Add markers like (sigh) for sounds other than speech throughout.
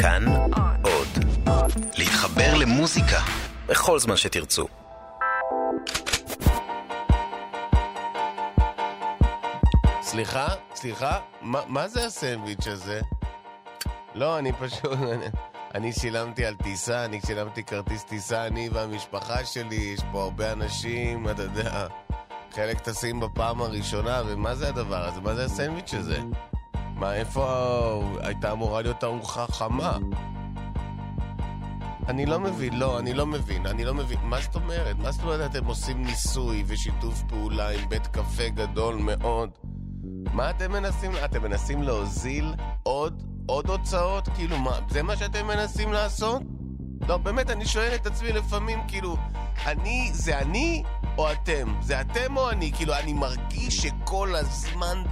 כאן עוד. להתחבר למוזיקה בכל זמן שתרצו. סליחה? סליחה? מה, מה זה הסנדוויץ' הזה? לא, אני פשוט... אני, (laughs) אני שילמתי על טיסה, אני שילמתי כרטיס טיסה, אני והמשפחה שלי, יש פה הרבה אנשים, אתה יודע, חלק טסים בפעם הראשונה, ומה זה הדבר הזה? מה זה הסנדוויץ' הזה? מה, איפה הייתה אמורה להיות ארוחה חמה? אני לא מבין, לא, אני לא מבין, אני לא מבין. מה זאת אומרת? מה זאת אומרת אתם עושים ניסוי ושיתוף פעולה עם בית קפה גדול מאוד? מה אתם מנסים? אתם מנסים להוזיל עוד, עוד הוצאות? כאילו, מה, זה מה שאתם מנסים לעשות? לא, באמת, אני שואל את עצמי לפעמים, כאילו, אני, זה אני או אתם? זה אתם או אני? כאילו, אני מרגיש שכל הזמן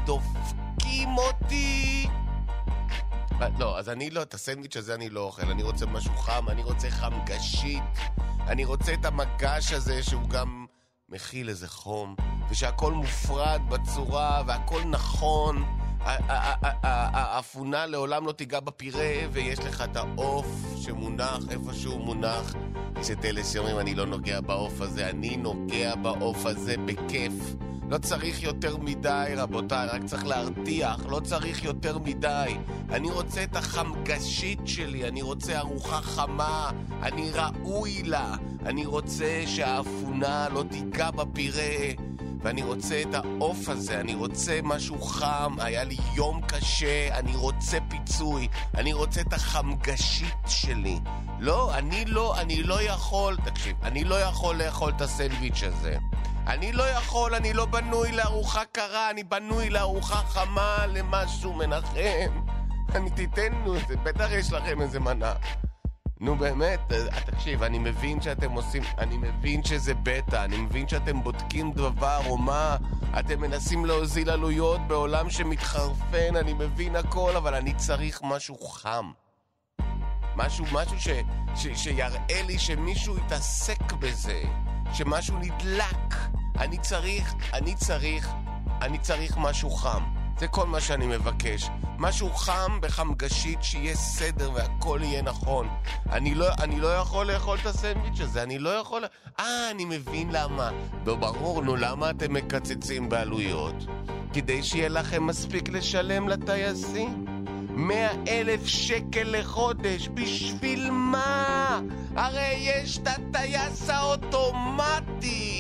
דופקים אותי. לא, אז אני לא, את הסנדוויץ' הזה אני לא אוכל. אני רוצה משהו חם, אני רוצה חמגשית. אני רוצה את המגש הזה שהוא גם מכיל איזה חום, ושהכול מופרד בצורה, והכול נכון. האפונה לעולם לא תיגע בפירה, ויש לך את העוף שמונח איפשהו מונח. יש את אלה שאומרים, אני לא נוגע בעוף הזה, אני נוגע בעוף הזה בכיף. לא צריך יותר מדי, רבותיי, רק צריך להרתיח, לא צריך יותר מדי. אני רוצה את החמגשית שלי, אני רוצה ארוחה חמה, אני ראוי לה. אני רוצה שהאפונה לא תיגע בפירה. ואני רוצה את העוף הזה, אני רוצה משהו חם, היה לי יום קשה, אני רוצה פיצוי, אני רוצה את החמגשית שלי. לא, אני לא, אני לא יכול, תקשיב, אני לא יכול לאכול את הסנדוויץ' הזה. אני לא יכול, אני לא בנוי לארוחה קרה, אני בנוי לארוחה חמה, למשהו מנחם. (laughs) אני תיתן, זה, בטח יש לכם איזה מנה. נו באמת, אה, תקשיב, אני מבין שאתם עושים, אני מבין שזה בטא, אני מבין שאתם בודקים דבר או מה, אתם מנסים להוזיל עלויות בעולם שמתחרפן, אני מבין הכל, אבל אני צריך משהו חם. משהו, משהו ש, ש, שיראה לי שמישהו יתעסק בזה, שמשהו נדלק. אני צריך, אני צריך, אני צריך משהו חם. זה כל מה שאני מבקש. משהו חם בחמגשית, שיהיה סדר והכל יהיה נכון. אני לא, אני לא יכול לאכול את הסנדוויץ' הזה, אני לא יכול... אה, אני מבין למה. לא ברור, נו, למה אתם מקצצים בעלויות? כדי שיהיה לכם מספיק לשלם לטייסים? מאה אלף שקל לחודש, בשביל מה? הרי יש את הטייס האוטומטי.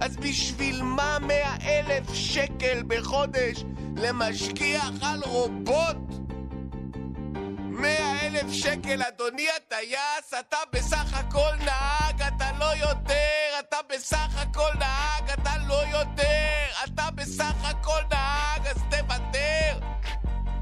אז בשביל מה מאה אלף שקל בחודש למשגיח על רובוט? מאה אלף שקל, אדוני הטייס, אתה בסך הכל נהג, אתה לא יותר, אתה בסך הכל נהג, אתה לא יותר, אתה בסך הכל נהג, אז תוותר.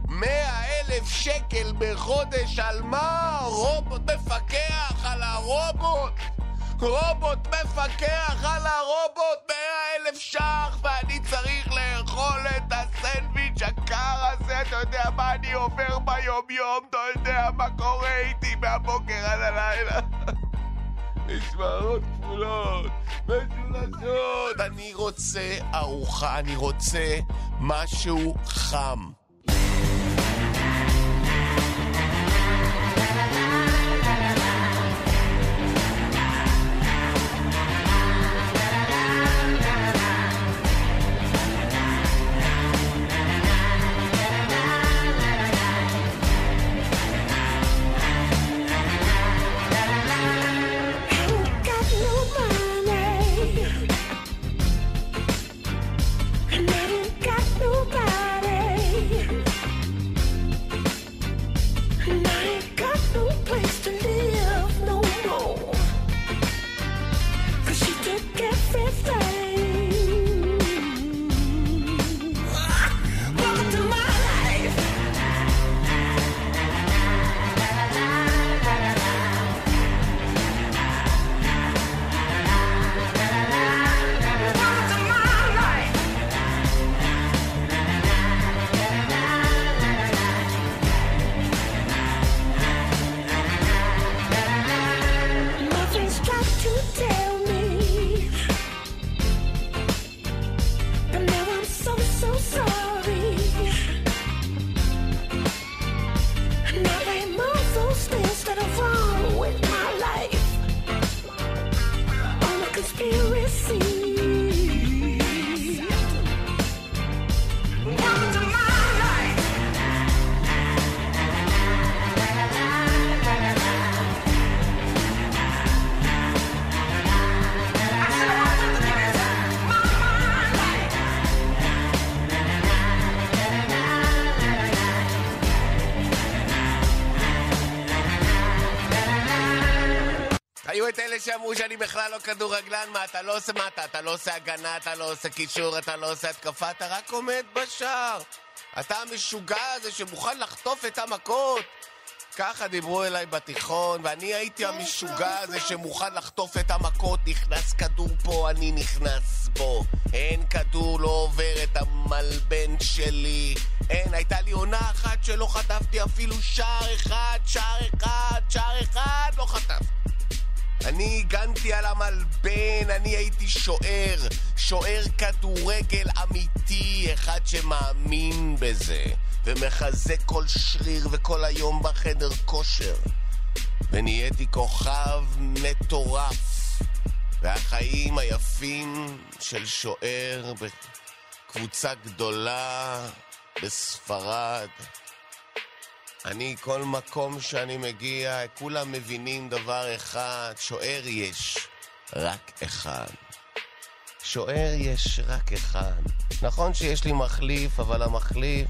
מאה אלף שקל בחודש על מה? רובוט מפקח על הרובוט? רובוט מפקח על הרובוט מאה אלף ש"ח ואני צריך לאכול את הסנדוויץ' הקר הזה. אתה יודע מה אני עובר ביום יום אתה יודע מה קורה איתי מהבוקר עד הלילה? משמרות כפולות, משולשות אני רוצה ארוחה, אני רוצה משהו חם את אלה שאמרו שאני בכלל לא כדורגלן, מה, אתה לא עושה, מה, אתה, אתה לא עושה הגנה, אתה לא עושה קישור, אתה לא עושה התקפה, אתה רק עומד בשער. אתה המשוגע הזה שמוכן לחטוף את המכות. ככה דיברו אליי בתיכון, ואני הייתי המשוגע הזה שמוכן לחטוף את המכות. נכנס כדור פה, אני נכנס בו. אין כדור לא עובר את המלבן שלי. אין, הייתה לי עונה אחת שלא חטפתי אפילו שער אחד, שער אחד, שער אחד לא חטפתי. אני הגנתי על המלבן, אני הייתי שוער, שוער כדורגל אמיתי, אחד שמאמין בזה, ומחזק כל שריר וכל היום בחדר כושר. ונהייתי כוכב מטורף, והחיים היפים של שוער בקבוצה גדולה בספרד. אני, כל מקום שאני מגיע, כולם מבינים דבר אחד, שוער יש רק אחד. שוער יש רק אחד. נכון שיש לי מחליף, אבל המחליף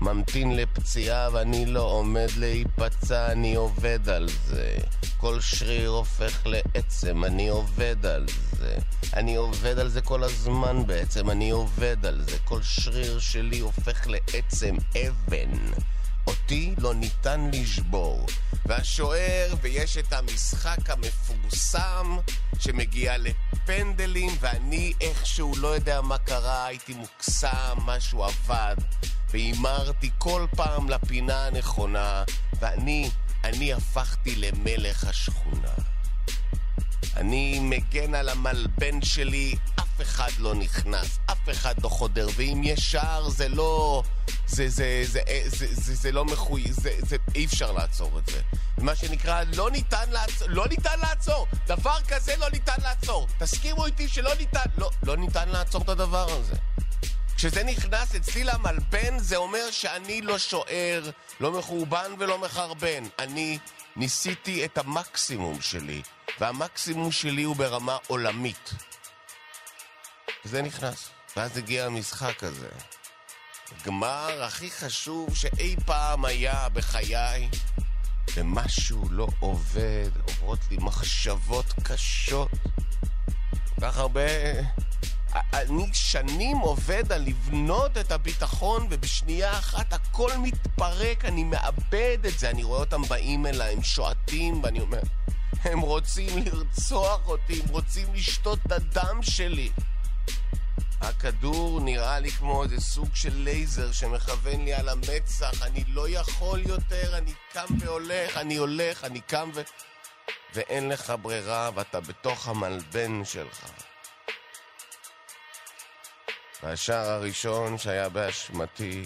ממתין לפציעה ואני לא עומד להיפצע, אני עובד על זה. כל שריר הופך לעצם, אני עובד על זה. אני עובד על זה כל הזמן בעצם, אני עובד על זה. כל שריר שלי הופך לעצם, אבן. אותי לא ניתן לשבור. והשוער, ויש את המשחק המפורסם שמגיע לפנדלים, ואני איכשהו לא יודע מה קרה, הייתי מוקסם, משהו עבד, והימרתי כל פעם לפינה הנכונה, ואני, אני הפכתי למלך השכונה. אני מגן על המלבן שלי, אחד לא נכנס, אף אחד לא חודר, ואם יש שער זה לא... זה, זה, זה, זה, זה, זה, זה לא מחוי... זה, זה, אי אפשר לעצור את זה. מה שנקרא, לא ניתן לעצור, לא ניתן לעצור! דבר כזה לא ניתן לעצור! תסכימו איתי שלא ניתן... לא, לא ניתן לעצור את הדבר הזה. כשזה נכנס אצלי למלבן, זה אומר שאני לא שוער, לא מחורבן ולא מחרבן. אני ניסיתי את המקסימום שלי, והמקסימום שלי הוא ברמה עולמית. וזה נכנס. ואז הגיע המשחק הזה. הגמר הכי חשוב שאי פעם היה בחיי, ומשהו לא עובד, עוברות לי מחשבות קשות. כל כך הרבה... אני שנים עובד על לבנות את הביטחון, ובשנייה אחת הכל מתפרק, אני מאבד את זה. אני רואה אותם באים אליי, הם שועטים, ואני אומר, הם רוצים לרצוח אותי, הם רוצים לשתות את הדם שלי. הכדור נראה לי כמו איזה סוג של לייזר שמכוון לי על המצח, אני לא יכול יותר, אני קם והולך, אני הולך, אני קם ו... ואין לך ברירה, ואתה בתוך המלבן שלך. והשער הראשון שהיה באשמתי,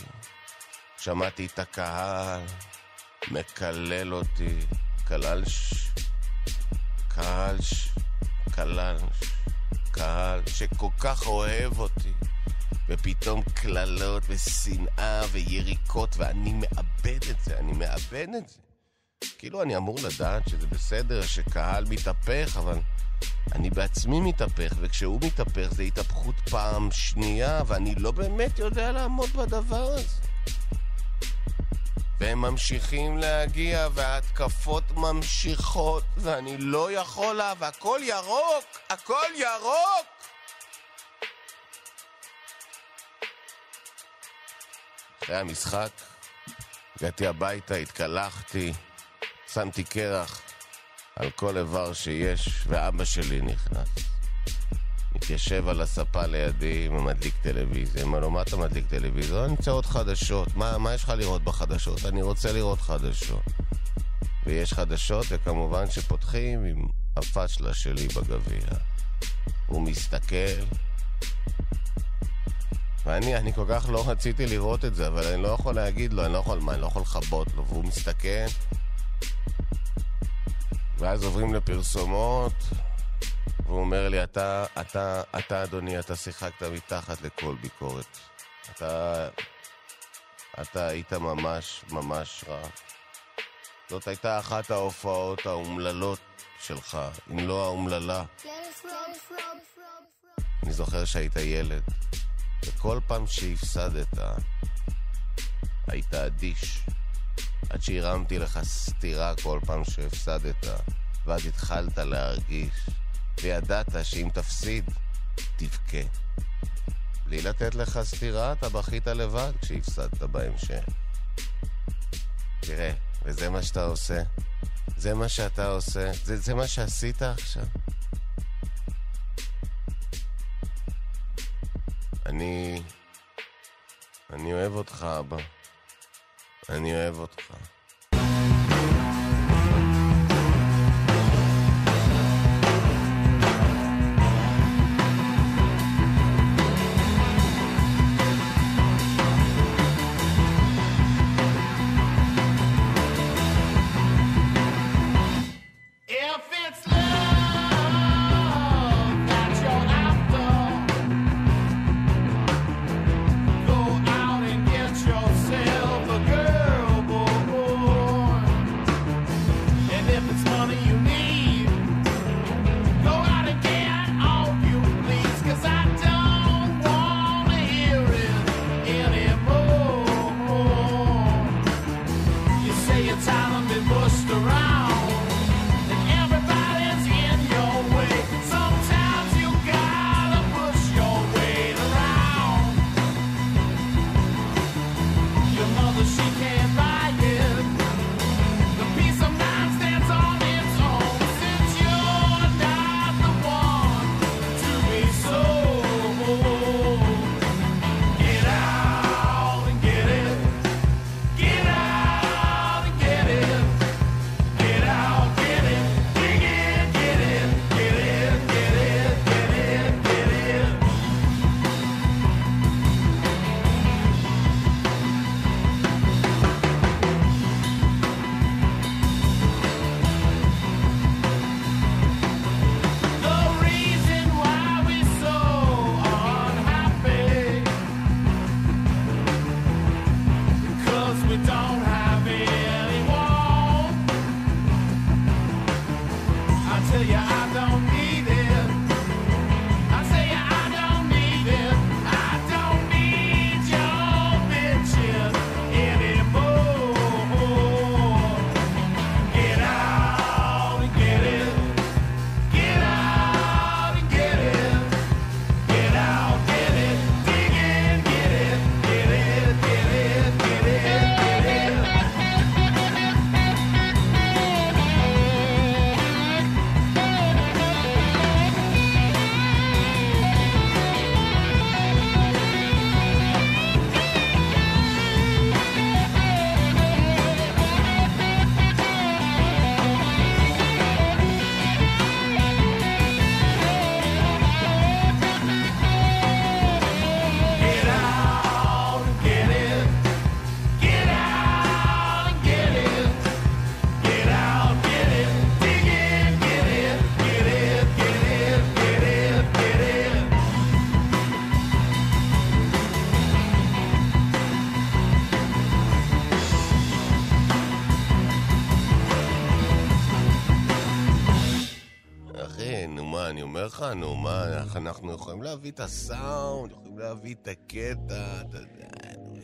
שמעתי את הקהל מקלל אותי, קללש, קהלש, קללש. קהל שכל כך אוהב אותי, ופתאום קללות ושנאה ויריקות, ואני מאבד את זה, אני מאבד את זה. כאילו אני אמור לדעת שזה בסדר שקהל מתהפך, אבל אני בעצמי מתהפך, וכשהוא מתהפך זה התהפכות פעם שנייה, ואני לא באמת יודע לעמוד בדבר הזה. והם ממשיכים להגיע, וההתקפות ממשיכות, ואני לא יכול לה, והכל ירוק! הכל ירוק! אחרי המשחק, הגעתי הביתה, התקלחתי, שמתי קרח על כל איבר שיש, ואבא שלי נכנס. מתיישב על הספה לידי ומדליק טלוויזיה. אמר לו, מה אתה מדליק טלוויזיה? אני רוצה לראות חדשות. מה, מה יש לך לראות בחדשות? אני רוצה לראות חדשות. ויש חדשות, וכמובן שפותחים עם הפאשלה שלי בגביע. הוא מסתכל, ואני, אני כל כך לא רציתי לראות את זה, אבל אני לא יכול להגיד לו, אני לא יכול, מה, אני לא יכול לכבות לו, והוא מסתכל, ואז עוברים לפרסומות, והוא אומר לי, אתה, אתה, אתה, אדוני, אתה שיחקת מתחת לכל ביקורת. אתה, אתה היית ממש ממש רע. זאת הייתה אחת ההופעות האומללות שלך, אם לא האומללה. אני זוכר שהיית ילד, וכל פעם שהפסדת, היית אדיש. עד שהרמתי לך סטירה כל פעם שהפסדת. ואז התחלת להרגיש, וידעת שאם תפסיד, תבכה. בלי לתת לך סטירה, אתה בכית לבד כשהפסדת בהמשך. תראה, וזה מה שאתה עושה. זה מה שאתה עושה. זה, זה מה שעשית עכשיו. אני... אני אוהב אותך, אבא. אני אוהב אותך. יכולים להביא את הסאונד, יכולים להביא את הקטע, אתה יודע,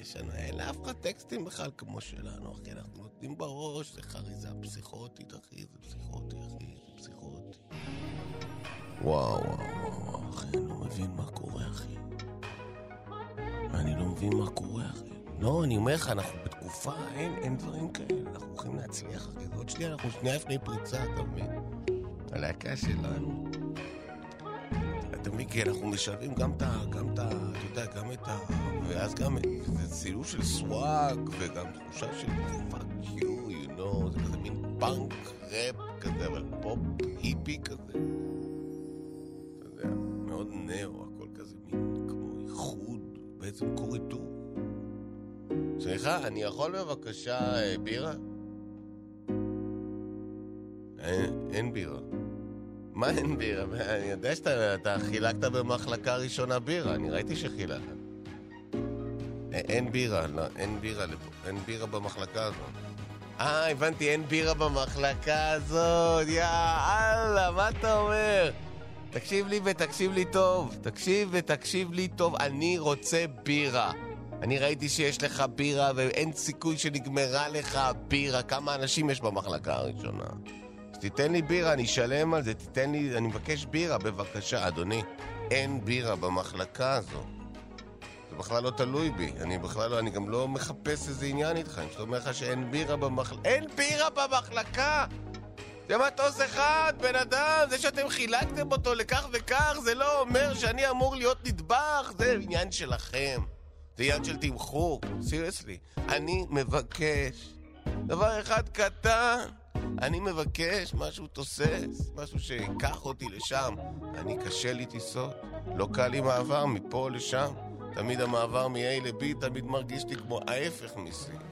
יש לנו, אין לאף אחד טקסטים בכלל כמו שלנו, אחי, אנחנו נותנים בראש, זה חריזה פסיכוטית, אחי, זה פסיכוטי, אחי, זה פסיכוטי. וואו, וואו, וואו, אחי, אני לא מבין מה קורה, אחי. אני לא מבין מה קורה, אחי. לא, אני אומר לך, אנחנו בתקופה, אין, אין דברים כאלה, אנחנו הולכים להצליח, אחי. עוד שנייה, אנחנו שנייה לפני פריצה, אתה מבין? הלהקה שלנו. אתה? כי אנחנו משלבים גם את ה... גם את ה... אתה יודע, גם את ה... ואז גם זה צילום של swag, וגם תחושה של fuck you, you know, זה כזה מין פאנק ראפ כזה, אבל פופ היפי כזה. אתה יודע, מאוד now, הכל כזה מין כמו איחוד, בעצם core. סליחה, אני יכול בבקשה אה, בירה? אין, אין בירה. מה אין בירה? אני יודע שאתה חילקת במחלקה ראשונה בירה, אני ראיתי שחילקת. אין בירה, לא, אין בירה לפה, אין בירה במחלקה הזאת. אה, הבנתי, אין בירה במחלקה הזאת, יאללה, מה אתה אומר? תקשיב לי ותקשיב לי טוב, תקשיב ותקשיב לי טוב, אני רוצה בירה. אני ראיתי שיש לך בירה ואין סיכוי שנגמרה לך בירה. כמה אנשים יש במחלקה הראשונה? תיתן לי בירה, אני אשלם על זה, תיתן לי, אני מבקש בירה, בבקשה. אדוני, אין בירה במחלקה הזו. זה בכלל לא תלוי בי. אני בכלל לא, אני גם לא מחפש איזה עניין איתך. אני אומר לך שאין בירה במחלקה. אין בירה במחלקה! זה מטוס אחד, בן אדם, זה שאתם חילקתם אותו לכך וכך, זה לא אומר שאני אמור להיות נדבך, זה עניין שלכם. זה עניין של תמחור, סיריוסלי. אני מבקש דבר אחד קטן, אני מבקש משהו תוסס, משהו שיקח אותי לשם. אני קשה לי טיסות, לא קל לי מעבר מפה לשם. תמיד המעבר מ-A ל-B תמיד מרגיש לי כמו ההפך מ-C.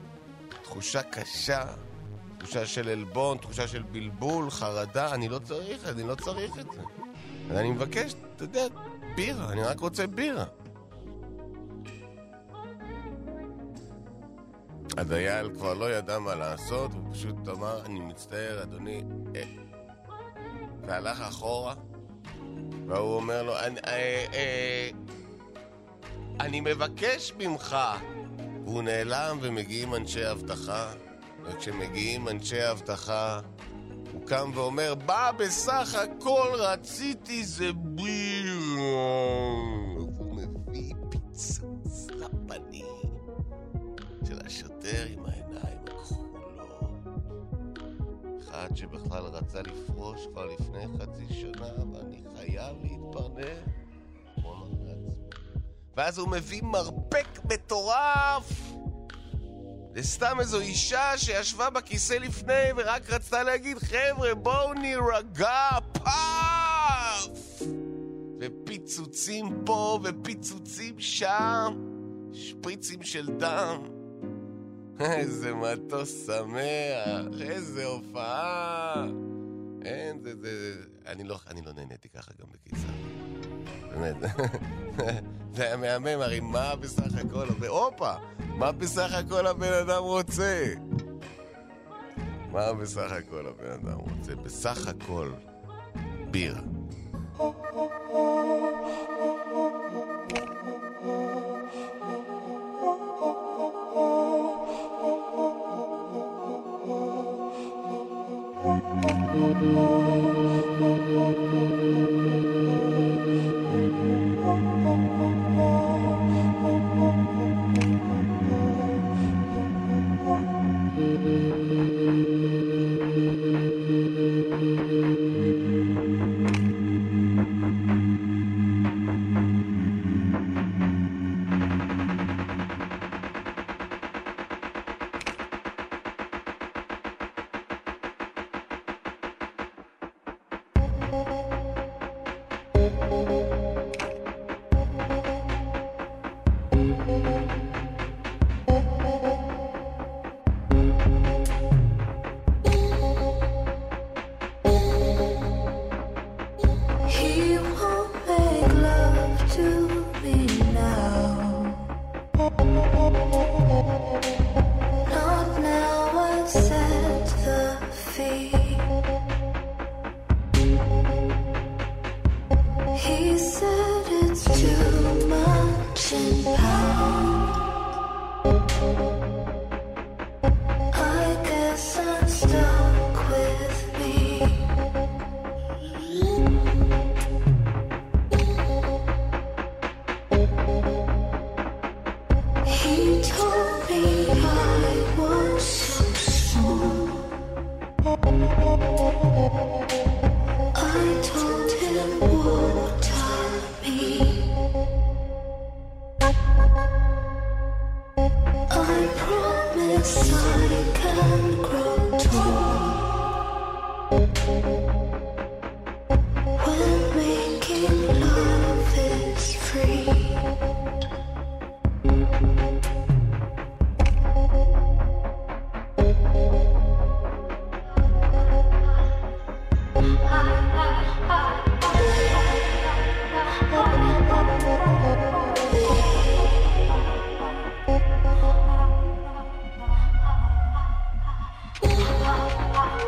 תחושה קשה, תחושה של עלבון, תחושה של בלבול, חרדה, אני לא צריך, אני לא צריך את זה. ואני מבקש, אתה יודע, בירה, אני רק רוצה בירה. הדייל כבר לא ידע מה לעשות, הוא פשוט אמר, אני מצטער, אדוני, אה, והלך אחורה, והוא אומר לו, אני, אה, אה, אני מבקש ממך. והוא נעלם ומגיעים אנשי אבטחה, וכשמגיעים אנשי אבטחה, הוא קם ואומר, מה בסך הכל רציתי זה בירה. רצה לפרוש כבר לפני חצי שנה, ואני חייב להתפרנס. הוא אמר לעצמו. ואז הוא מביא מרפק מטורף! זה סתם איזו אישה שישבה בכיסא לפני ורק רצתה להגיד חבר'ה בואו נירגע פאף! ופיצוצים פה ופיצוצים שם, שפריצים של דם. (laughs) איזה מטוס שמח, איזה הופעה. אין, זה, זה, אני לא, אני לא נהניתי ככה גם בקיצר. באמת. (laughs) זה היה מהמם, הרי מה בסך הכל, הופה, מה בסך הכל הבן אדם רוצה? מה בסך הכל הבן אדם רוצה? בסך הכל, בירה. Lord. Müzik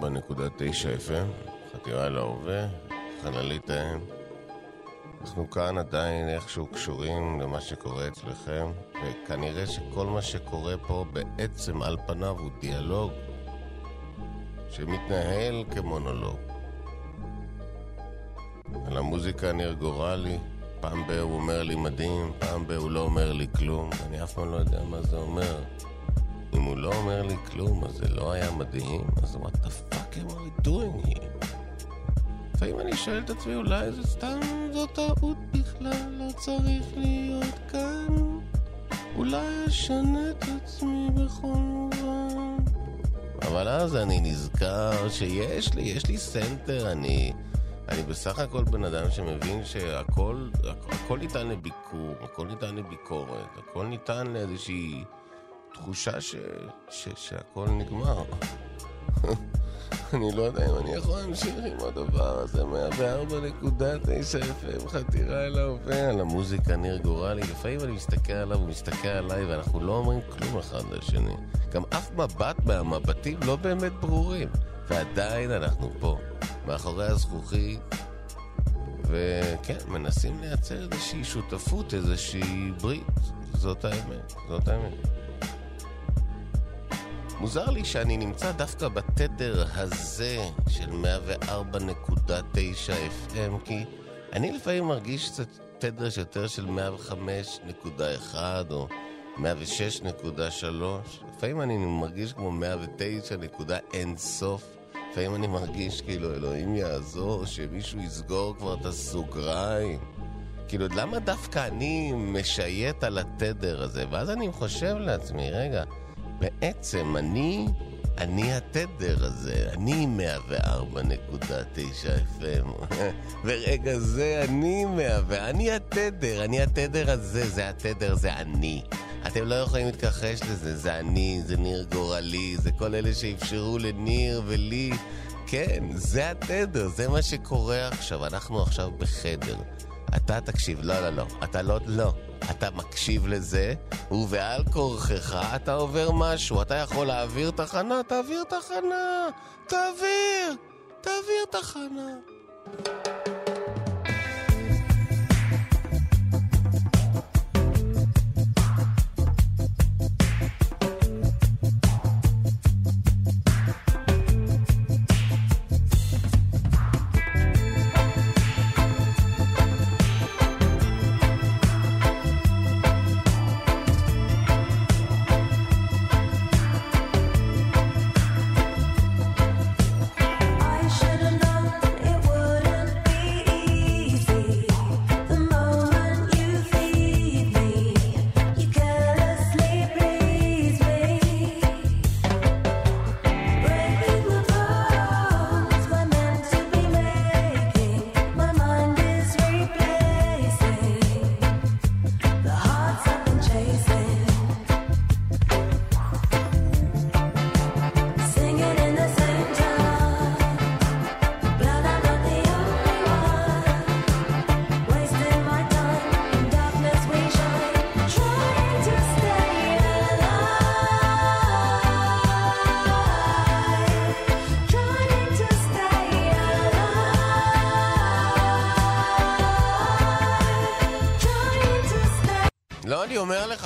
FM, חתירה להווה, חללית האם. אנחנו כאן עדיין איכשהו קשורים למה שקורה אצלכם, וכנראה שכל מה שקורה פה בעצם על פניו הוא דיאלוג שמתנהל כמונולוג. על המוזיקה ניר גורלי, פעם ב- הוא אומר לי מדהים, פעם ב- הוא לא אומר לי כלום, אני אף פעם לא יודע מה זה אומר. אם הוא לא אומר לי כלום, אז זה לא היה מדהים, אז what the fuck am I doing here? לפעמים אני שואל את עצמי, אולי זה סתם, זו טעות בכלל, לא צריך להיות כאן. אולי אשנה את עצמי בכל מובן. אבל אז אני נזכר שיש לי, יש לי סנטר, אני... אני בסך הכל בן אדם שמבין שהכל הכ- הכל ניתן לביקור, הכל ניתן לביקורת, הכל ניתן לאיזושהי תחושה ש, ש, שהכל נגמר. (laughs) אני לא יודע אם אני יכול להמשיך עם הדבר הזה, 104.9 FM, חתירה אל ההווה, על המוזיקה ניר גורלי. לפעמים אני מסתכל עליו, הוא מסתכל עליי, ואנחנו לא אומרים כלום אחד לשני. גם אף מבט מהמבטים לא באמת ברורים. ועדיין אנחנו פה, מאחורי הזכוכית, וכן, מנסים לייצר איזושהי שותפות, איזושהי ברית. זאת האמת, זאת האמת. מוזר לי שאני נמצא דווקא בתדר הזה של 104.9 FM, כי אני לפעמים מרגיש קצת תדר שיותר של 105.1 או 106.3. לפעמים אני מרגיש כמו 109 נקודה אין סוף. לפעמים אני מרגיש כאילו אלוהים יעזור, שמישהו יסגור כבר את הסוגריים. כאילו, למה דווקא אני משייט על התדר הזה? ואז אני חושב לעצמי, רגע, בעצם אני, אני התדר הזה, אני 104.9 FM. ברגע זה אני 100, אני התדר, אני התדר הזה, זה התדר, זה אני. אתם לא יכולים להתכחש לזה, זה אני, זה ניר גורלי, זה כל אלה שאפשרו לניר ולי. כן, זה התדר, זה מה שקורה עכשיו, אנחנו עכשיו בחדר. אתה תקשיב, לא, לא, לא, אתה לא, לא. אתה מקשיב לזה, ובעל כורכך אתה עובר משהו. אתה יכול להעביר תחנה, תעביר תחנה. תעביר, תעביר תחנה.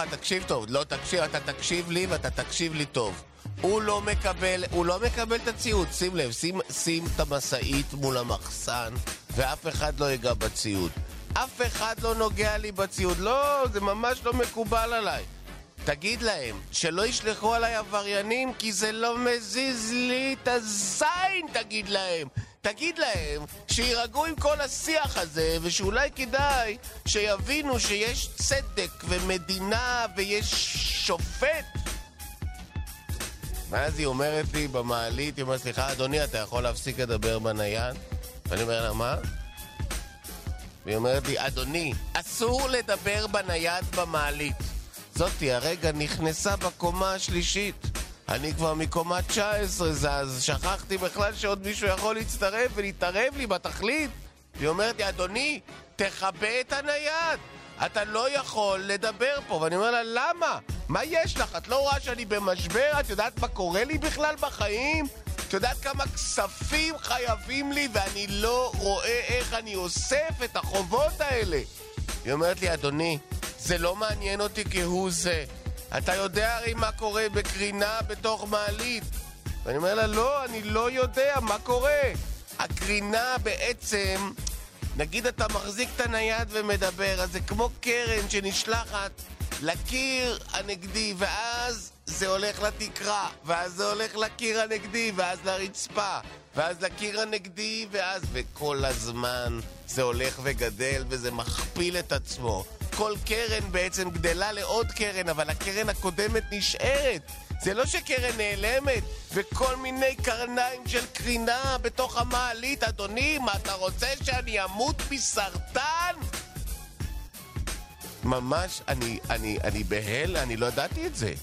לך, תקשיב טוב. לא, תקשיב, אתה תקשיב לי ואתה תקשיב לי טוב. הוא לא מקבל, הוא לא מקבל את הציוד. שים לב, שים, שים את המשאית מול המחסן, ואף אחד לא ייגע בציוד. אף אחד לא נוגע לי בציוד. לא, זה ממש לא מקובל עליי. תגיד להם שלא ישלחו עליי עבריינים כי זה לא מזיז לי את הזין, תגיד להם. תגיד להם שיירגעו עם כל השיח הזה, ושאולי כדאי שיבינו שיש צדק ומדינה ויש שופט. ואז היא אומרת לי במעלית, היא אומרת, סליחה, אדוני, אתה יכול להפסיק לדבר בנייד? ואני אומר לה, מה? והיא אומרת לי, אדוני, אסור לדבר בנייד במעלית. זאתי הרגע נכנסה בקומה השלישית. אני כבר מקומה 19 זז, שכחתי בכלל שעוד מישהו יכול להצטרף ולהתערב לי בתכלית. והיא אומרת לי, אדוני, תכבה את הנייד. אתה לא יכול לדבר פה. ואני אומר לה, למה? מה יש לך? את לא רואה שאני במשבר? את יודעת מה קורה לי בכלל בחיים? את יודעת כמה כספים חייבים לי ואני לא רואה איך אני אוסף את החובות האלה? היא אומרת לי, אדוני, זה לא מעניין אותי כהוא זה. אתה יודע הרי מה קורה בקרינה בתוך מעלית. ואני אומר לה, לא, אני לא יודע, מה קורה? הקרינה בעצם, נגיד אתה מחזיק את הנייד ומדבר, אז זה כמו קרן שנשלחת לקיר הנגדי, ואז זה הולך לתקרה, ואז זה הולך לקיר הנגדי, ואז לרצפה, ואז לקיר הנגדי, ואז... וכל הזמן זה הולך וגדל, וזה מכפיל את עצמו. כל קרן בעצם גדלה לעוד קרן, אבל הקרן הקודמת נשארת. זה לא שקרן נעלמת, וכל מיני קרניים של קרינה בתוך המעלית. אדוני, מה אתה רוצה שאני אמות מסרטן? ממש, אני, אני, אני בהל, אני לא ידעתי את זה.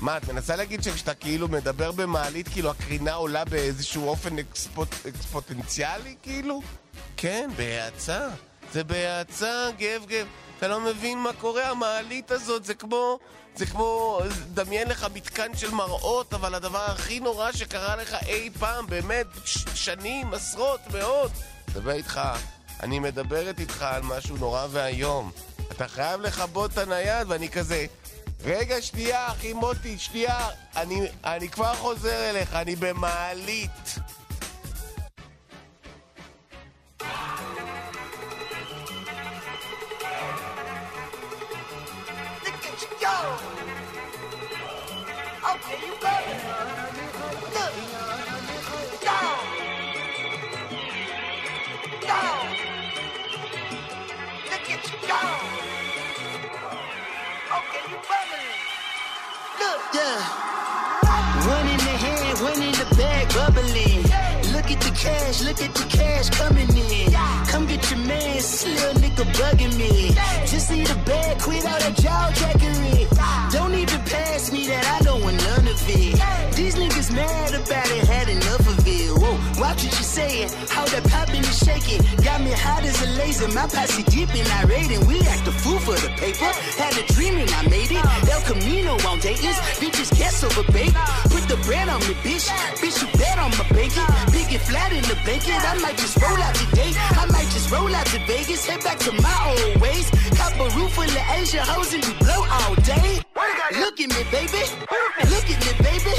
מה, את מנסה להגיד שכשאתה כאילו מדבר במעלית, כאילו הקרינה עולה באיזשהו אופן אקספוט, אקספוטנציאלי, כאילו? כן, בהאצה. זה בהאצה, גב גב. אתה לא מבין מה קורה, המעלית הזאת זה כמו... זה כמו... דמיין לך מתקן של מראות, אבל הדבר הכי נורא שקרה לך אי פעם, באמת, ש- שנים, עשרות, מאות. מדבר איתך, אני מדברת איתך על משהו נורא ואיום. אתה חייב לכבות את הנייד, ואני כזה... רגע, שנייה, אחי מוטי, שנייה. אני, אני כבר חוזר אליך, אני במעלית. Yeah. One in the hand, one in the bag, bubbling. Look at the cash, look at the cash coming in. Come get your man, little nigga bugging me. Just need a bag, quit all that jaw jackery. Don't even pass me that, I don't want none of it. These niggas mad about it, had enough watch what you saying, how that popping and shaking. Got me hot as a laser, my posse deep and irate, and we act a fool for the paper. Had a dream and I made it. El Camino on Dayton's, bitches guess over bait. Put the bread on me, bitch. Bitch, you bet on my bacon. Big and flat in the blanket. I might just roll out today. I might just roll out to Vegas. Head back to my old ways. Cop a roof full of Asian hoes and we blow all day. Look at me, baby. Look at me, baby.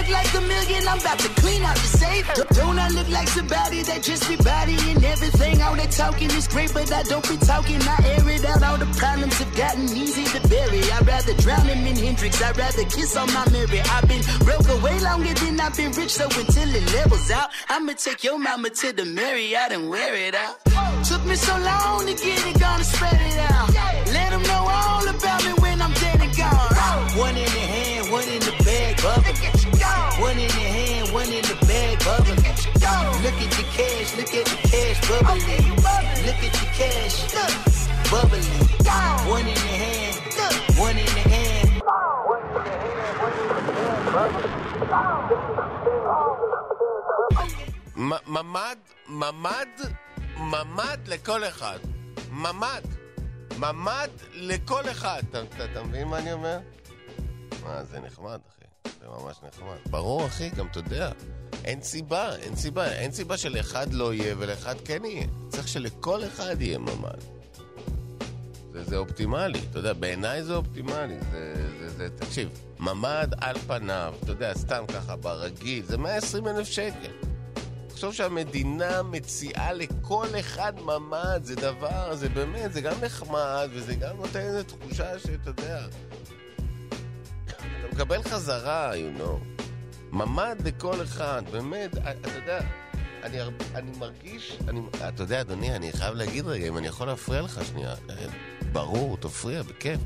Look like a million? I'm about to clean out the safe. Don't I look like somebody that just be bodying everything? All that talking is great, but I don't be talking. I air it out. All the problems have gotten easy to bury. I'd rather drown him in Hendrix. I'd rather kiss on my Mary. I've been broke way longer than I've been rich, so until it levels out, I'ma take your mama to the Marriott and wear it out. Took me so long to get it, gonna spread it out. Let them know all about me when I'm dead and gone. One Look at the cash, look at the cash bubbling. Look at the cash, bubbling. One in the hand, one in the hand. ממ"ד, ממ"ד, ממ"ד לכל אחד. ממ"ד. ממ"ד לכל אחד. אתה מבין מה אני אומר? מה, זה נחמד, אחי. זה ממש נחמד. ברור, אחי, גם אתה יודע. אין סיבה, אין סיבה. אין סיבה שלאחד לא יהיה ולאחד כן יהיה. צריך שלכל אחד יהיה ממ"ד. זה, זה אופטימלי, אתה יודע, בעיניי זה אופטימלי. זה, זה, זה, תקשיב, ממ"ד על פניו, אתה יודע, סתם ככה, ברגיל, זה 120 אלף שקל. תחשוב שהמדינה מציעה לכל אחד ממ"ד, זה דבר, זה באמת, זה גם נחמד, וזה גם נותן איזו תחושה שאתה יודע, אתה מקבל חזרה, you know. ממ"ד לכל אחד, באמת, אתה יודע, אני, אני מרגיש, אני, אתה יודע, אדוני, אני חייב להגיד רגע, אם אני יכול להפריע לך שנייה, אה, ברור, תפריע, בכיף.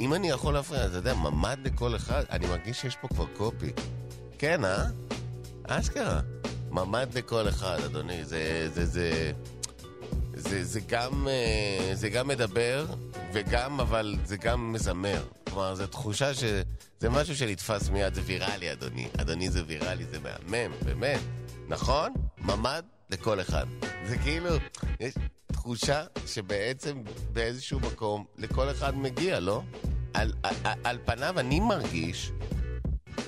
אם אני יכול להפריע, אתה יודע, ממ"ד לכל אחד, אני מרגיש שיש פה כבר קופי. כן, אה? אשכרה. ממ"ד לכל אחד, אדוני, זה... זה, זה... זה, זה, גם, אה, זה גם מדבר, וגם, אבל זה גם מזמר. כלומר, זו תחושה ש... זה משהו שנתפס מיד, זה ויראלי, אדוני. אדוני זה ויראלי, זה מהמם, באמת. נכון? ממ"ד לכל אחד. זה כאילו, יש תחושה שבעצם באיזשהו מקום לכל אחד מגיע, לא? על, על, על פניו אני מרגיש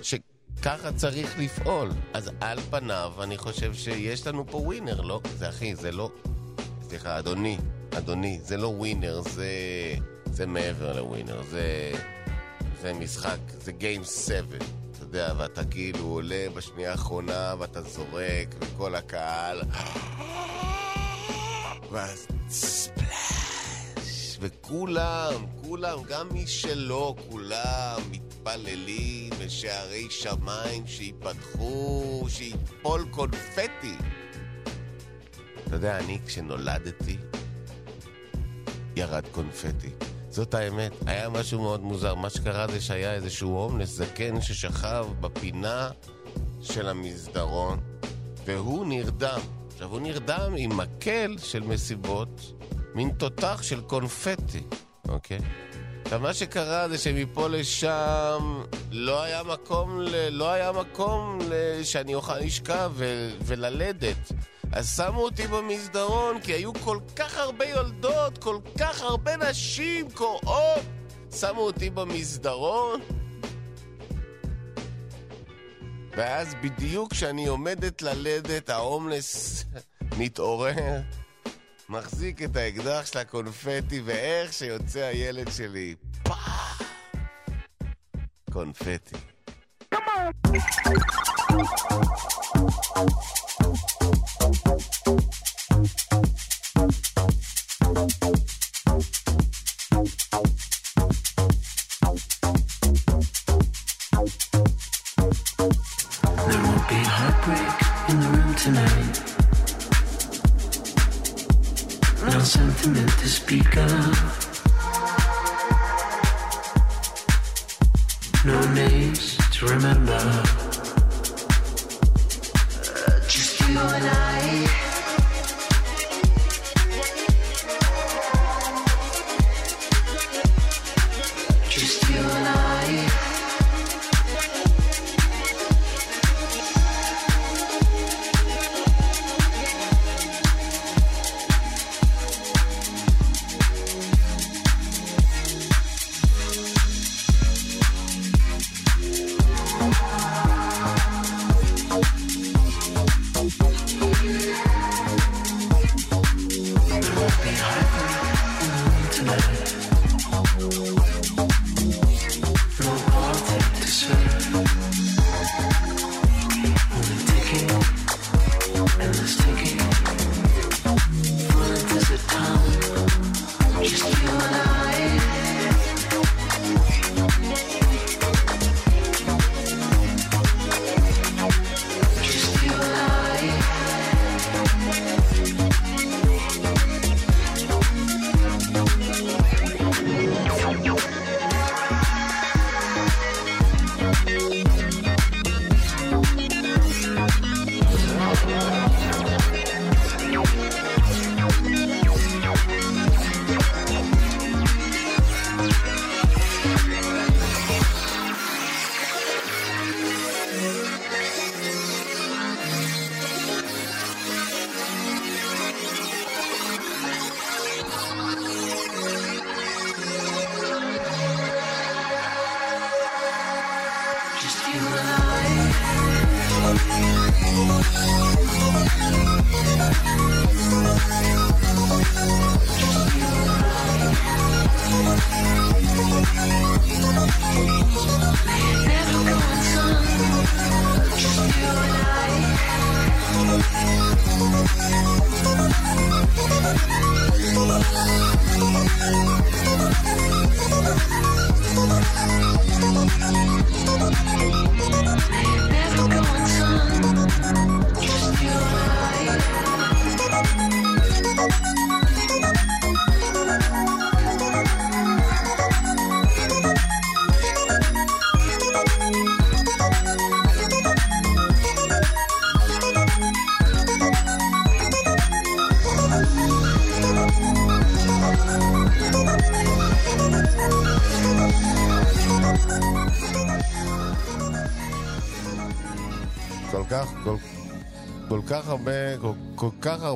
שככה צריך לפעול. אז על פניו אני חושב שיש לנו פה ווינר, לא? זה אחי, זה לא... סליחה, אדוני, אדוני, זה לא ווינר, זה... זה מעבר לווינר, זה... זה משחק, זה גיים 7, אתה יודע, ואתה כאילו עולה בשנייה האחרונה ואתה זורק, וכל הקהל... ואז ספלאש, וכולם, כולם, גם מי שלא, כולם מתפללים לשערי שמיים שיפתחו, שיפול קונפטי. אתה יודע, אני כשנולדתי, ירד קונפטי. זאת האמת. היה משהו מאוד מוזר. מה שקרה זה שהיה איזשהו הומלס זקן ששכב בפינה של המסדרון, והוא נרדם. עכשיו, הוא נרדם עם מקל של מסיבות, מין תותח של קונפטי, אוקיי? עכשיו, מה שקרה זה שמפה לשם לא היה מקום, ל... לא היה מקום ל... שאני אוכל לשכב ו... וללדת. אז שמו אותי במסדרון, כי היו כל כך הרבה יולדות, כל כך הרבה נשים קוראות. שמו אותי במסדרון, ואז בדיוק כשאני עומדת ללדת, ההומלס מתעורר, מחזיק את האקדח של הקונפטי, ואיך שיוצא הילד שלי, פאח! קונפטי. Come on.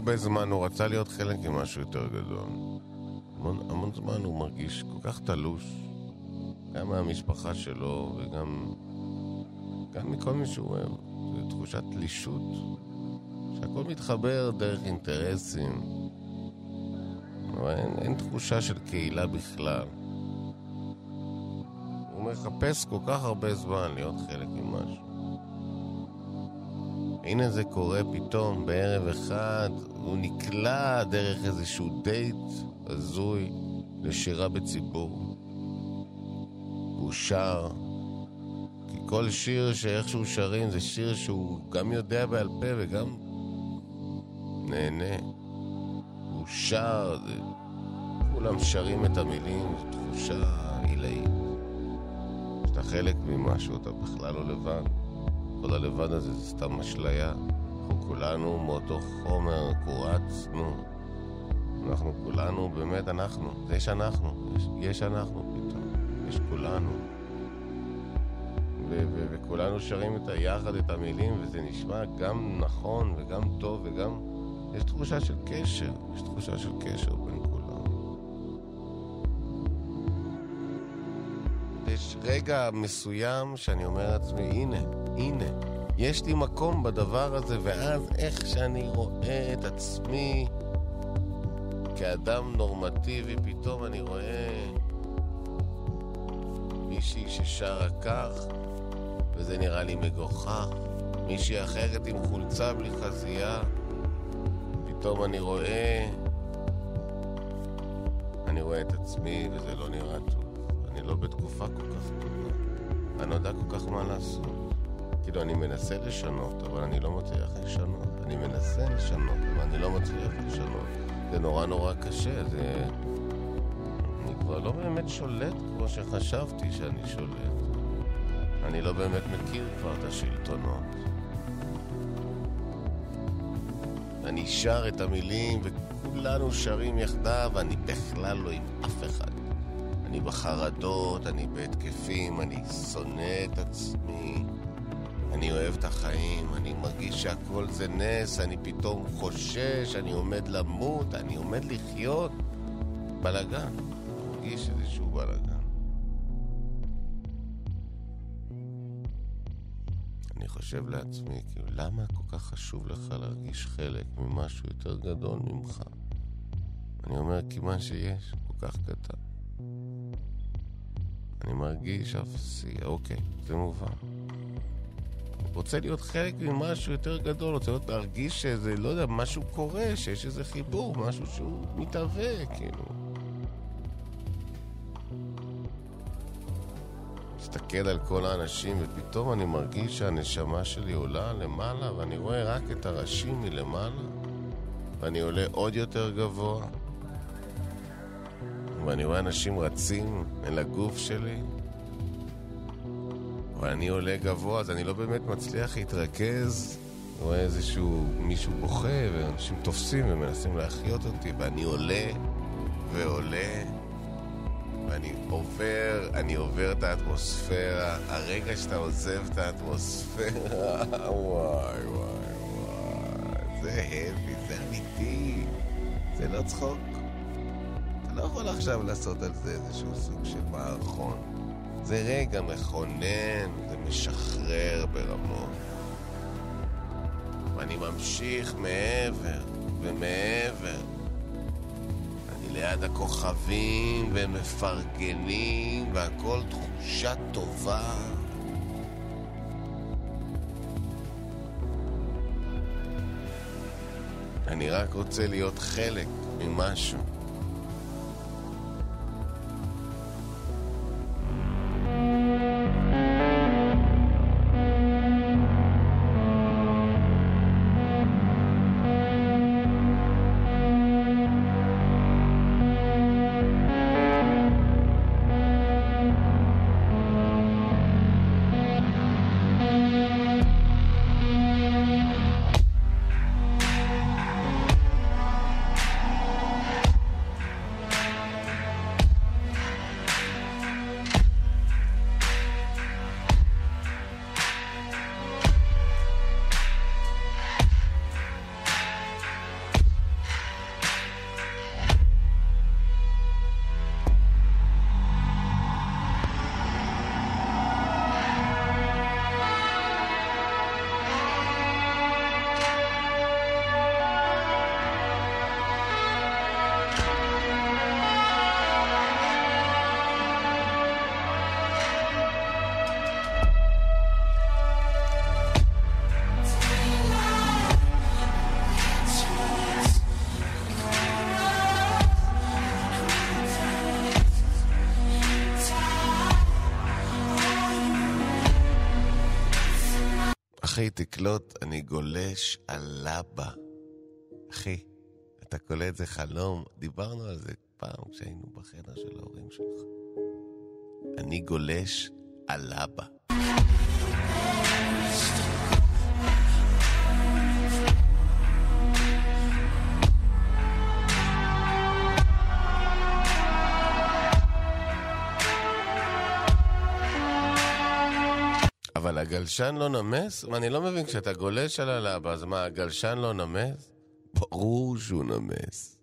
הרבה זמן הוא רצה להיות חלק ממשהו יותר גדול. המון, המון זמן הוא מרגיש כל כך תלוש, גם מהמשפחה שלו וגם גם מכל מי שהוא אוהב. זו תחושת תלישות, שהכל מתחבר דרך אינטרסים. אבל אין, אין תחושה של קהילה בכלל. הוא מחפש כל כך הרבה זמן להיות חלק ממשהו. הנה זה קורה פתאום בערב אחד, הוא נקלע דרך איזשהו דייט הזוי לשירה בציבור. הוא שר, כי כל שיר שאיכשהו שרים זה שיר שהוא גם יודע בעל פה וגם נהנה. הוא שר, זה... כולם שרים את המילים, זו תחושה עילאית. שאתה חלק ממשהו, אתה בכלל לא לבד. כל הלבד הזה זה סתם אשליה. אנחנו כולנו מאותו חומר קורצנו. אנחנו כולנו, באמת אנחנו. יש אנחנו. יש, יש אנחנו פתאום. יש כולנו. ו- ו- וכולנו שרים את היחד את המילים, וזה נשמע גם נכון וגם טוב וגם... יש תחושה של קשר. יש תחושה של קשר בין כולם. יש רגע מסוים שאני אומר לעצמי, הנה, הנה, יש לי מקום בדבר הזה, ואז איך שאני רואה את עצמי כאדם נורמטיבי, פתאום אני רואה מישהי ששרה כך, וזה נראה לי מגוחך, מישהי אחרת עם חולצה בלי חזייה, פתאום אני רואה, אני רואה את עצמי וזה לא נראה טוב. אני לא בתקופה כל כך טובה. אני לא יודע כל כך מה לעשות. כאילו, אני מנסה לשנות, אבל אני לא מצליח לשנות. אני מנסה לשנות, אבל אני לא מצליח לשנות. זה נורא נורא קשה, זה... אני כבר לא באמת שולט כמו שחשבתי שאני שולט. אני לא באמת מכיר כבר את השלטונות. אני שר את המילים, וכולנו שרים יחדיו, ואני בכלל לא עם אף אחד. אני בחרדות, אני בהתקפים, אני שונא את עצמי, אני אוהב את החיים, אני מרגיש שהכל זה נס, אני פתאום חושש, אני עומד למות, אני עומד לחיות. בלאגן, מרגיש איזשהו בלאגן. אני חושב לעצמי, כאילו, למה כל כך חשוב לך להרגיש חלק ממשהו יותר גדול ממך? אני אומר, כי מה שיש כל כך קטן. אני מרגיש אפסי, אוקיי, זה מובן. רוצה להיות חלק ממשהו יותר גדול, רוצה להיות להרגיש שזה, לא יודע, משהו קורה, שיש איזה חיבור, משהו שהוא מתהווה, כאילו. מסתכל על כל האנשים, ופתאום אני מרגיש שהנשמה שלי עולה למעלה, ואני רואה רק את הראשים מלמעלה, ואני עולה עוד יותר גבוה, ואני רואה אנשים רצים אל הגוף שלי, ואני עולה גבוה, אז אני לא באמת מצליח להתרכז. אני רואה איזשהו מישהו בוכה, ואנשים תופסים ומנסים להחיות אותי, ואני עולה ועולה, ואני עובר, אני עובר את האטמוספירה. הרגע שאתה עוזב את האטמוספירה, (laughs) וואי וואי וואי, זה heavy, זה אמיתי, זה לא צחוק. אתה לא יכול עכשיו לעשות על זה איזשהו סוג של מערכון. זה רגע מכונן, זה משחרר ברמות. ואני ממשיך מעבר ומעבר. אני ליד הכוכבים ומפרגנים, והכל תחושה טובה. אני רק רוצה להיות חלק ממשהו. אחי, תקלוט, אני גולש על לבה. אחי, אתה קולט, זה חלום. דיברנו על זה פעם כשהיינו בחדר של ההורים שלך. אני גולש על לבה. הגלשן לא נמס? מה, אני לא מבין, כשאתה גולש על הלבה, אז מה, הגלשן לא נמס? ברור שהוא נמס.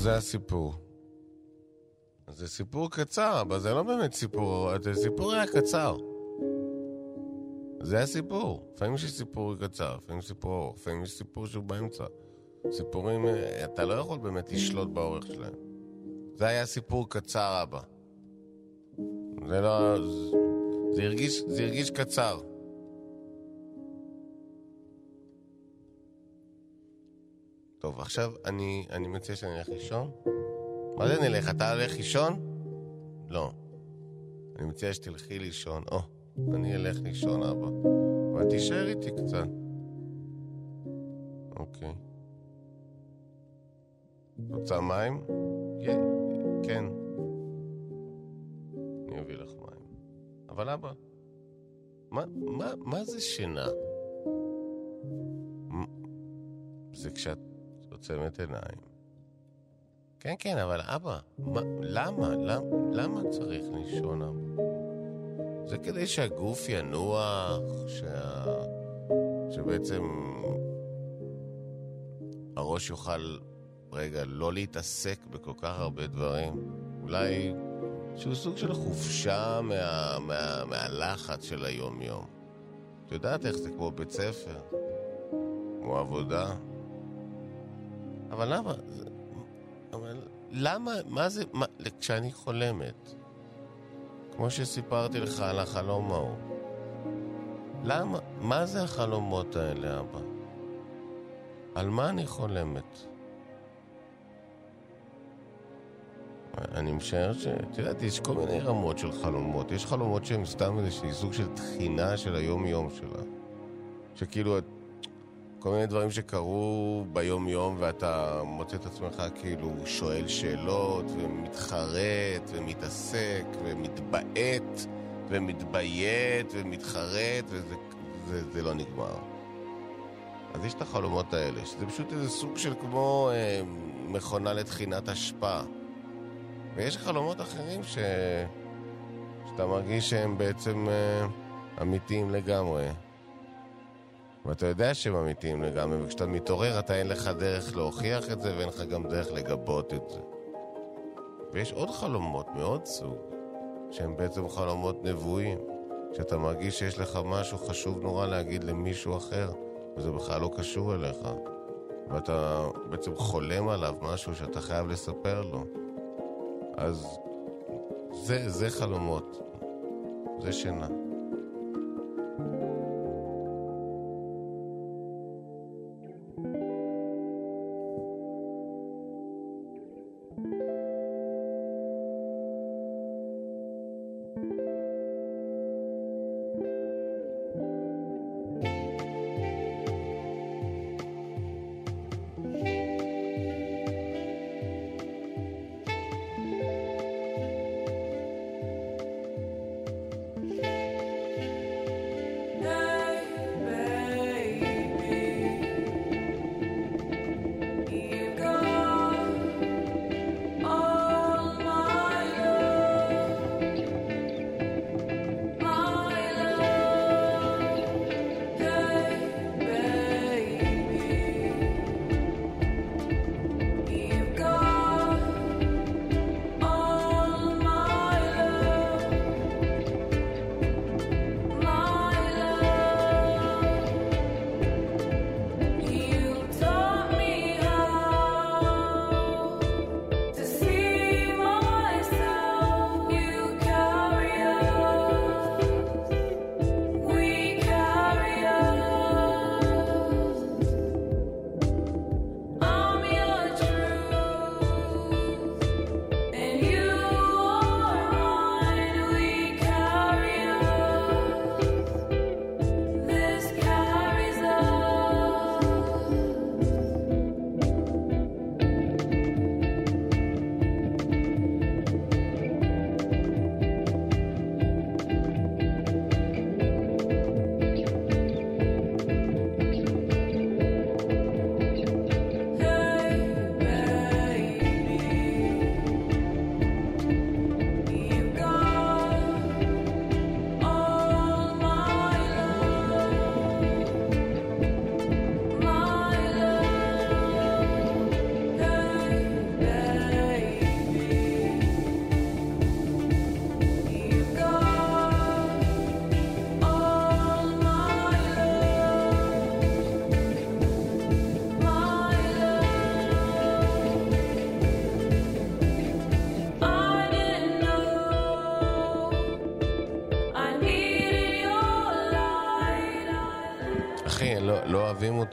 זה הסיפור. זה סיפור קצר, אבל זה לא באמת סיפור, זה סיפור היה קצר. זה הסיפור. לפעמים יש סיפור קצר, לפעמים סיפור ארוך, לפעמים יש סיפור שהוא באמצע. סיפורים, אה, אתה לא יכול באמת לשלוט באורך שלהם. זה היה סיפור קצר, אבא. זה לא... זה הרגיש, זה הרגיש קצר. טוב, עכשיו אני, אני מציע שאני אלך לישון. מה זה נלך? אתה הולך לישון? לא. אני מציע שתלכי לישון. או, אני אלך לישון, אבא. אבל תישאר איתי קצת. אוקיי. רוצה מים? כן. אני אביא לך מים. אבל אבא, מה, מה, מה זה שינה? זה כשאת עוצמת עיניים. כן, כן, אבל אבא, מה, למה? למה, למה צריך לישון, אבא? זה כדי שהגוף ינוח, שה... שבעצם הראש יוכל, רגע, לא להתעסק בכל כך הרבה דברים. אולי שהוא סוג של חופשה מה, מה, מהלחץ של היום-יום. את יודעת איך זה כמו בית ספר, כמו עבודה. אבל למה? אבל למה, מה זה, מה, כשאני חולמת, כמו שסיפרתי לך על החלום ההוא, למה, מה זה החלומות האלה, אבא? על מה אני חולמת? אני משער ש... את יודעת, יש כל מיני רמות של חלומות. יש חלומות שהן סתם איזושהי סוג של תחינה של היום-יום שלה. שכאילו, את- כל מיני דברים שקרו ביום-יום, ואתה מוצא את עצמך כאילו שואל שאלות, ומתחרט, ומתעסק, ומתבעט, ומתביית, ומתחרט, וזה זה, זה לא נגמר. אז יש את החלומות האלה, שזה פשוט איזה סוג של כמו אה, מכונה לטחינת אשפה. ויש חלומות אחרים ש... שאתה מרגיש שהם בעצם אה, אמיתיים לגמרי. ואתה יודע שהם אמיתיים לגמרי, וכשאתה מתעורר אתה אין לך דרך להוכיח את זה ואין לך גם דרך לגבות את זה. ויש עוד חלומות מעוד סוג, שהם בעצם חלומות נבואים, שאתה מרגיש שיש לך משהו חשוב נורא להגיד למישהו אחר, וזה בכלל לא קשור אליך. ואתה בעצם חולם עליו משהו שאתה חייב לספר לו. אז זה, זה חלומות. זה שינה.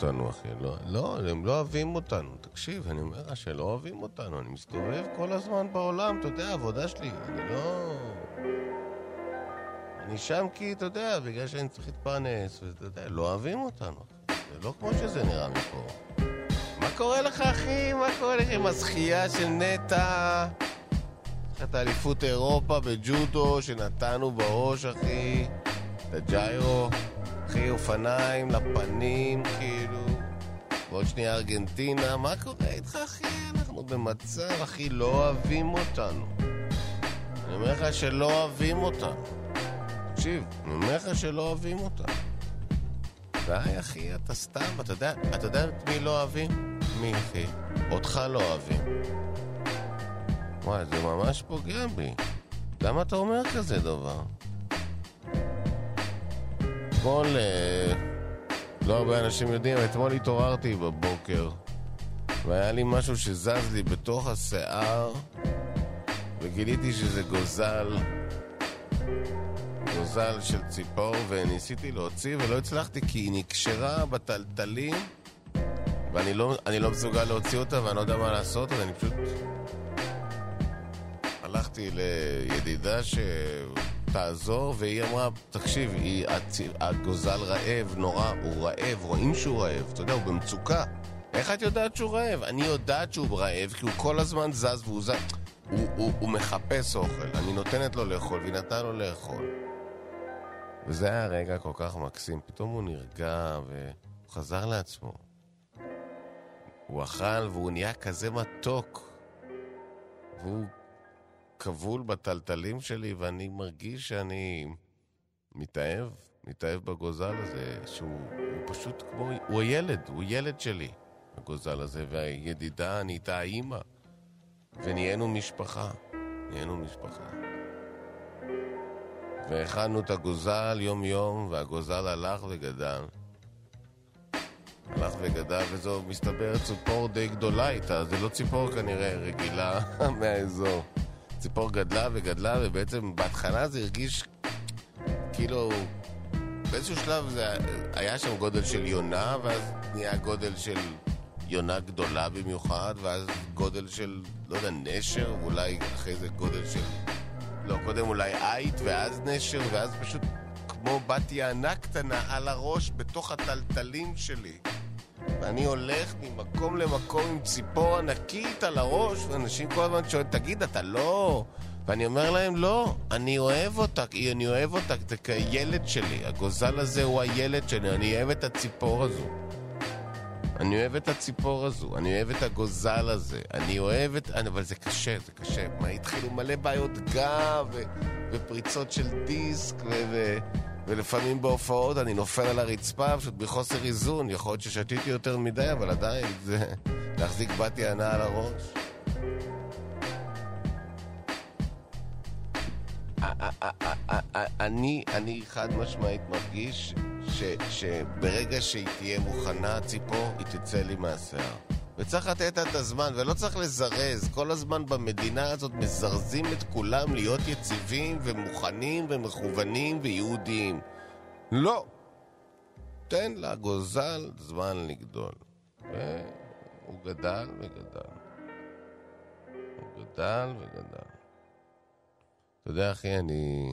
אותנו, אחי. לא, לא, הם לא אוהבים אותנו. תקשיב, אני אומר לך שלא אוהבים אותנו. אני מסתובב כל הזמן בעולם, אתה יודע, העבודה שלי. אני לא... אני שם כי, אתה יודע, בגלל שאני צריך להתפרנס, ואתה יודע, לא אוהבים אותנו. זה לא כמו שזה נראה מפה. מה קורה לך, אחי? מה קורה לך עם הזכייה של נטע? את האליפות אירופה בג'ודו שנתנו בראש, אחי. את הג'יירו. אחי, אופניים לפנים, כאילו. ועוד שנייה ארגנטינה. מה קורה איתך, אחי? אנחנו במצב, אחי, לא אוהבים אותנו. אני אומר לך שלא אוהבים אותנו. תקשיב, אני אומר לך שלא אוהבים אותנו. די, אחי, אתה סתם, אתה יודע, אתה יודע את מי לא אוהבים? מי, אחי? אותך לא אוהבים. וואי, זה ממש פוגע בי. למה אתה אומר כזה דבר? אתמול, אה, לא הרבה אנשים יודעים, אתמול התעוררתי בבוקר, והיה לי משהו שזז לי בתוך השיער, וגיליתי שזה גוזל, גוזל של ציפור, וניסיתי להוציא ולא הצלחתי כי היא נקשרה בטלטלים, ואני לא, לא מסוגל להוציא אותה ואני לא יודע מה לעשות, אז אני פשוט... הלכתי לידידה שתעזור, והיא אמרה, תקשיב, היא. הגוזל רעב נורא, הוא רעב, רואים שהוא רעב, אתה יודע, הוא במצוקה. איך את יודעת שהוא רעב? אני יודעת שהוא רעב, כי הוא כל הזמן זז והוא זז... הוא, הוא, הוא מחפש אוכל, אני נותנת לו לאכול, והיא נתנה לו לאכול. וזה היה רגע כל כך מקסים, פתאום הוא נרגע והוא חזר לעצמו. הוא אכל והוא נהיה כזה מתוק. והוא כבול בטלטלים שלי, ואני מרגיש שאני מתאהב, מתאהב בגוזל הזה, שהוא הוא פשוט כמו, הוא הילד, הוא ילד שלי, הגוזל הזה, והידידה נהייתה האימא, ונהיינו משפחה, נהיינו משפחה. והכנו את הגוזל יום-יום, והגוזל הלך וגדל. הלך וגדל, וזו מסתבר ציפור די גדולה איתה, זה לא ציפור כנראה רגילה (laughs) מהאזור. ציפור גדלה וגדלה, ובעצם בהתחלה זה הרגיש כאילו... באיזשהו שלב זה היה שם גודל של יונה, ואז נהיה גודל של יונה גדולה במיוחד, ואז גודל של, לא יודע, נשר, ואולי אחרי זה גודל של... לא, קודם אולי עית, ואז נשר, ואז פשוט כמו בת יענה קטנה על הראש בתוך הטלטלים שלי. ואני הולך ממקום למקום עם ציפור ענקית על הראש, ואנשים כל הזמן שואלים, תגיד, אתה לא... ואני אומר להם, לא, אני אוהב אותה, אני אוהב אותה, זה כילד שלי. הגוזל הזה הוא הילד שלי, אני אוהב את הציפור הזו. אני אוהב את הציפור הזו, אני אוהב את הגוזל הזה, אני אוהב את... אבל זה קשה, זה קשה. מה, התחילו מלא בעיות גב, ו... ופריצות של דיסק, ו... ו... ולפעמים בהופעות אני נופל על הרצפה, פשוט בחוסר איזון. יכול להיות ששתיתי יותר מדי, אבל עדיין זה להחזיק בת יענה על הראש. אני, אני חד משמעית מרגיש ש, שברגע שהיא תהיה מוכנה, ציפור, היא תצא לי מהשיער. וצריך לתת את הזמן, ולא צריך לזרז. כל הזמן במדינה הזאת מזרזים את כולם להיות יציבים ומוכנים ומכוונים ויהודיים. לא. תן לגוזל זמן לגדול. והוא גדל וגדל. הוא גדל וגדל. אתה יודע, אחי, אני...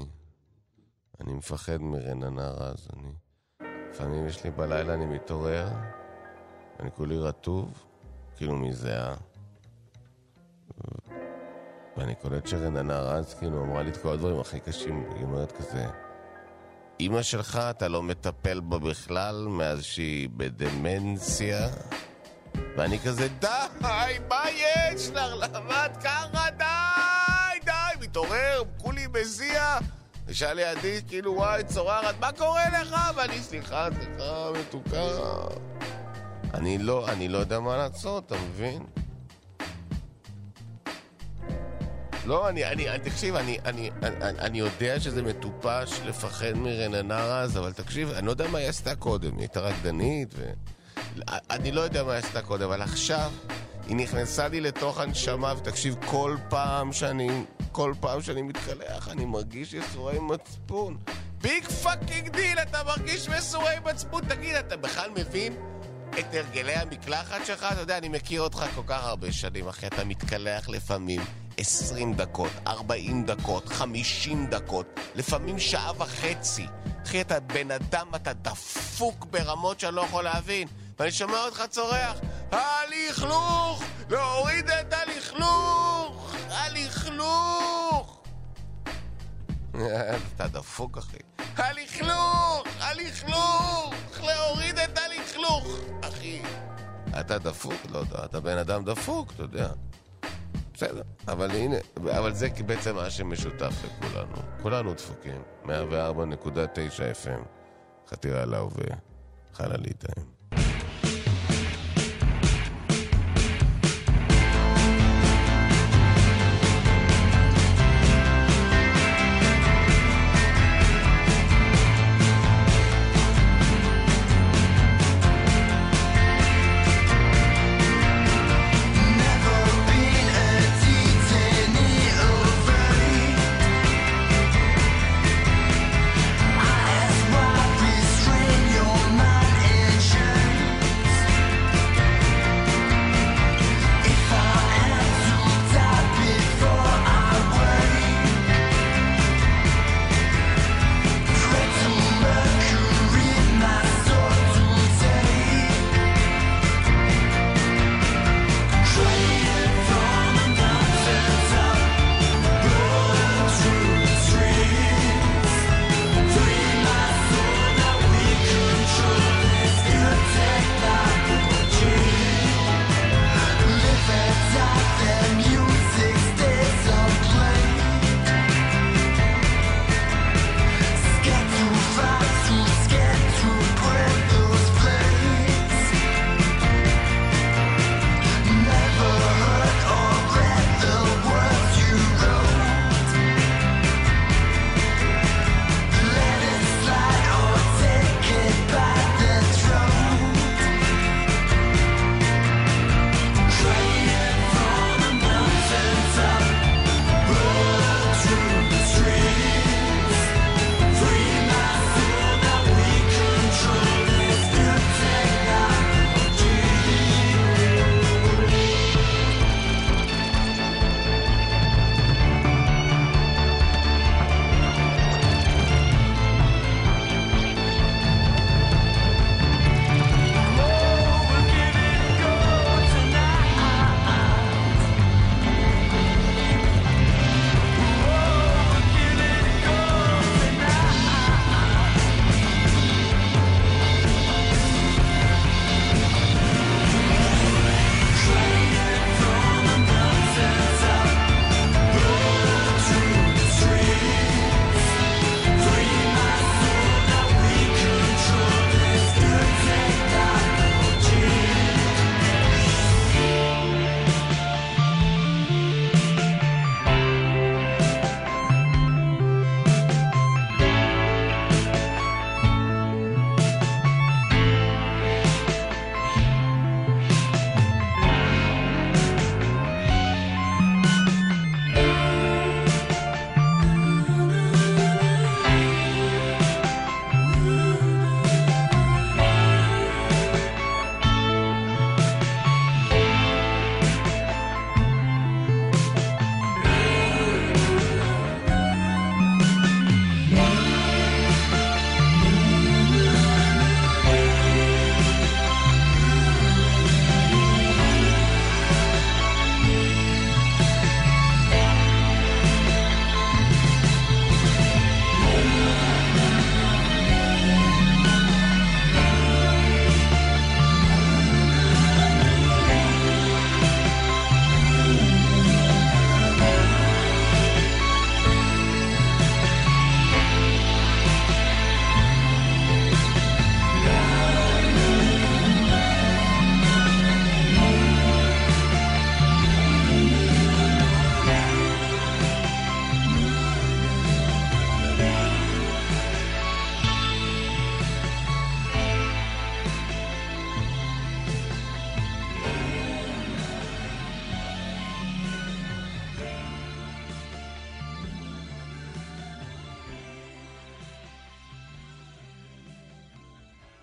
אני מפחד מרננה רז. אני... לפעמים יש לי בלילה, אני מתעורר, אני כולי רטוב, כאילו מזיעה. ואני קולט שרננה רז כאילו אמרה לי את כל הדברים הכי קשים, היא אומרת כזה, אמא שלך, אתה לא מטפל בה בכלל מאז שהיא בדמנציה? ואני כזה, די, מה יש לך? למה את ככה? די, די, מתעורר, כולי מזיע. אישה לידי, כאילו, וואי, צוררת, מה קורה לך? ואני, סליחה, סליחה, מתוקה. אני לא, אני לא יודע מה לעשות, אתה מבין? לא, אני, אני, תקשיב, אני, אני, אני, יודע שזה מטופש לפחד מרננה רז, אבל תקשיב, אני לא יודע מה היא עשתה קודם, היא הייתה רקדנית, ו... אני לא יודע מה היא עשתה קודם, אבל עכשיו היא נכנסה לי לתוך הנשמה, ותקשיב, כל פעם שאני, כל פעם שאני מתקלח, אני מרגיש ייסורי מצפון. big fucking deal, אתה מרגיש ייסורי מצפון? תגיד, אתה בכלל מבין את הרגלי המקלחת שלך? אתה יודע, אני מכיר אותך כל כך הרבה שנים, אחי. אתה מתקלח לפעמים 20 דקות, 40 דקות, 50 דקות, לפעמים שעה וחצי. אחי, אתה בן אדם, אתה דפוק ברמות שאני לא יכול להבין. ואני שומע אותך צורח, הלכלוך! להוריד את הלכלוך! הלכלוך! (laughs) אתה דפוק, אחי. הלכלוך! הלכלוך! להוריד את הלכלוך! אחי, אתה דפוק? לא יודע, אתה בן אדם דפוק, אתה יודע. בסדר, אבל הנה, אבל זה בעצם מה שמשותף לכולנו. כולנו דפוקים. 104.9 FM, חתירה להווה, חללית היום.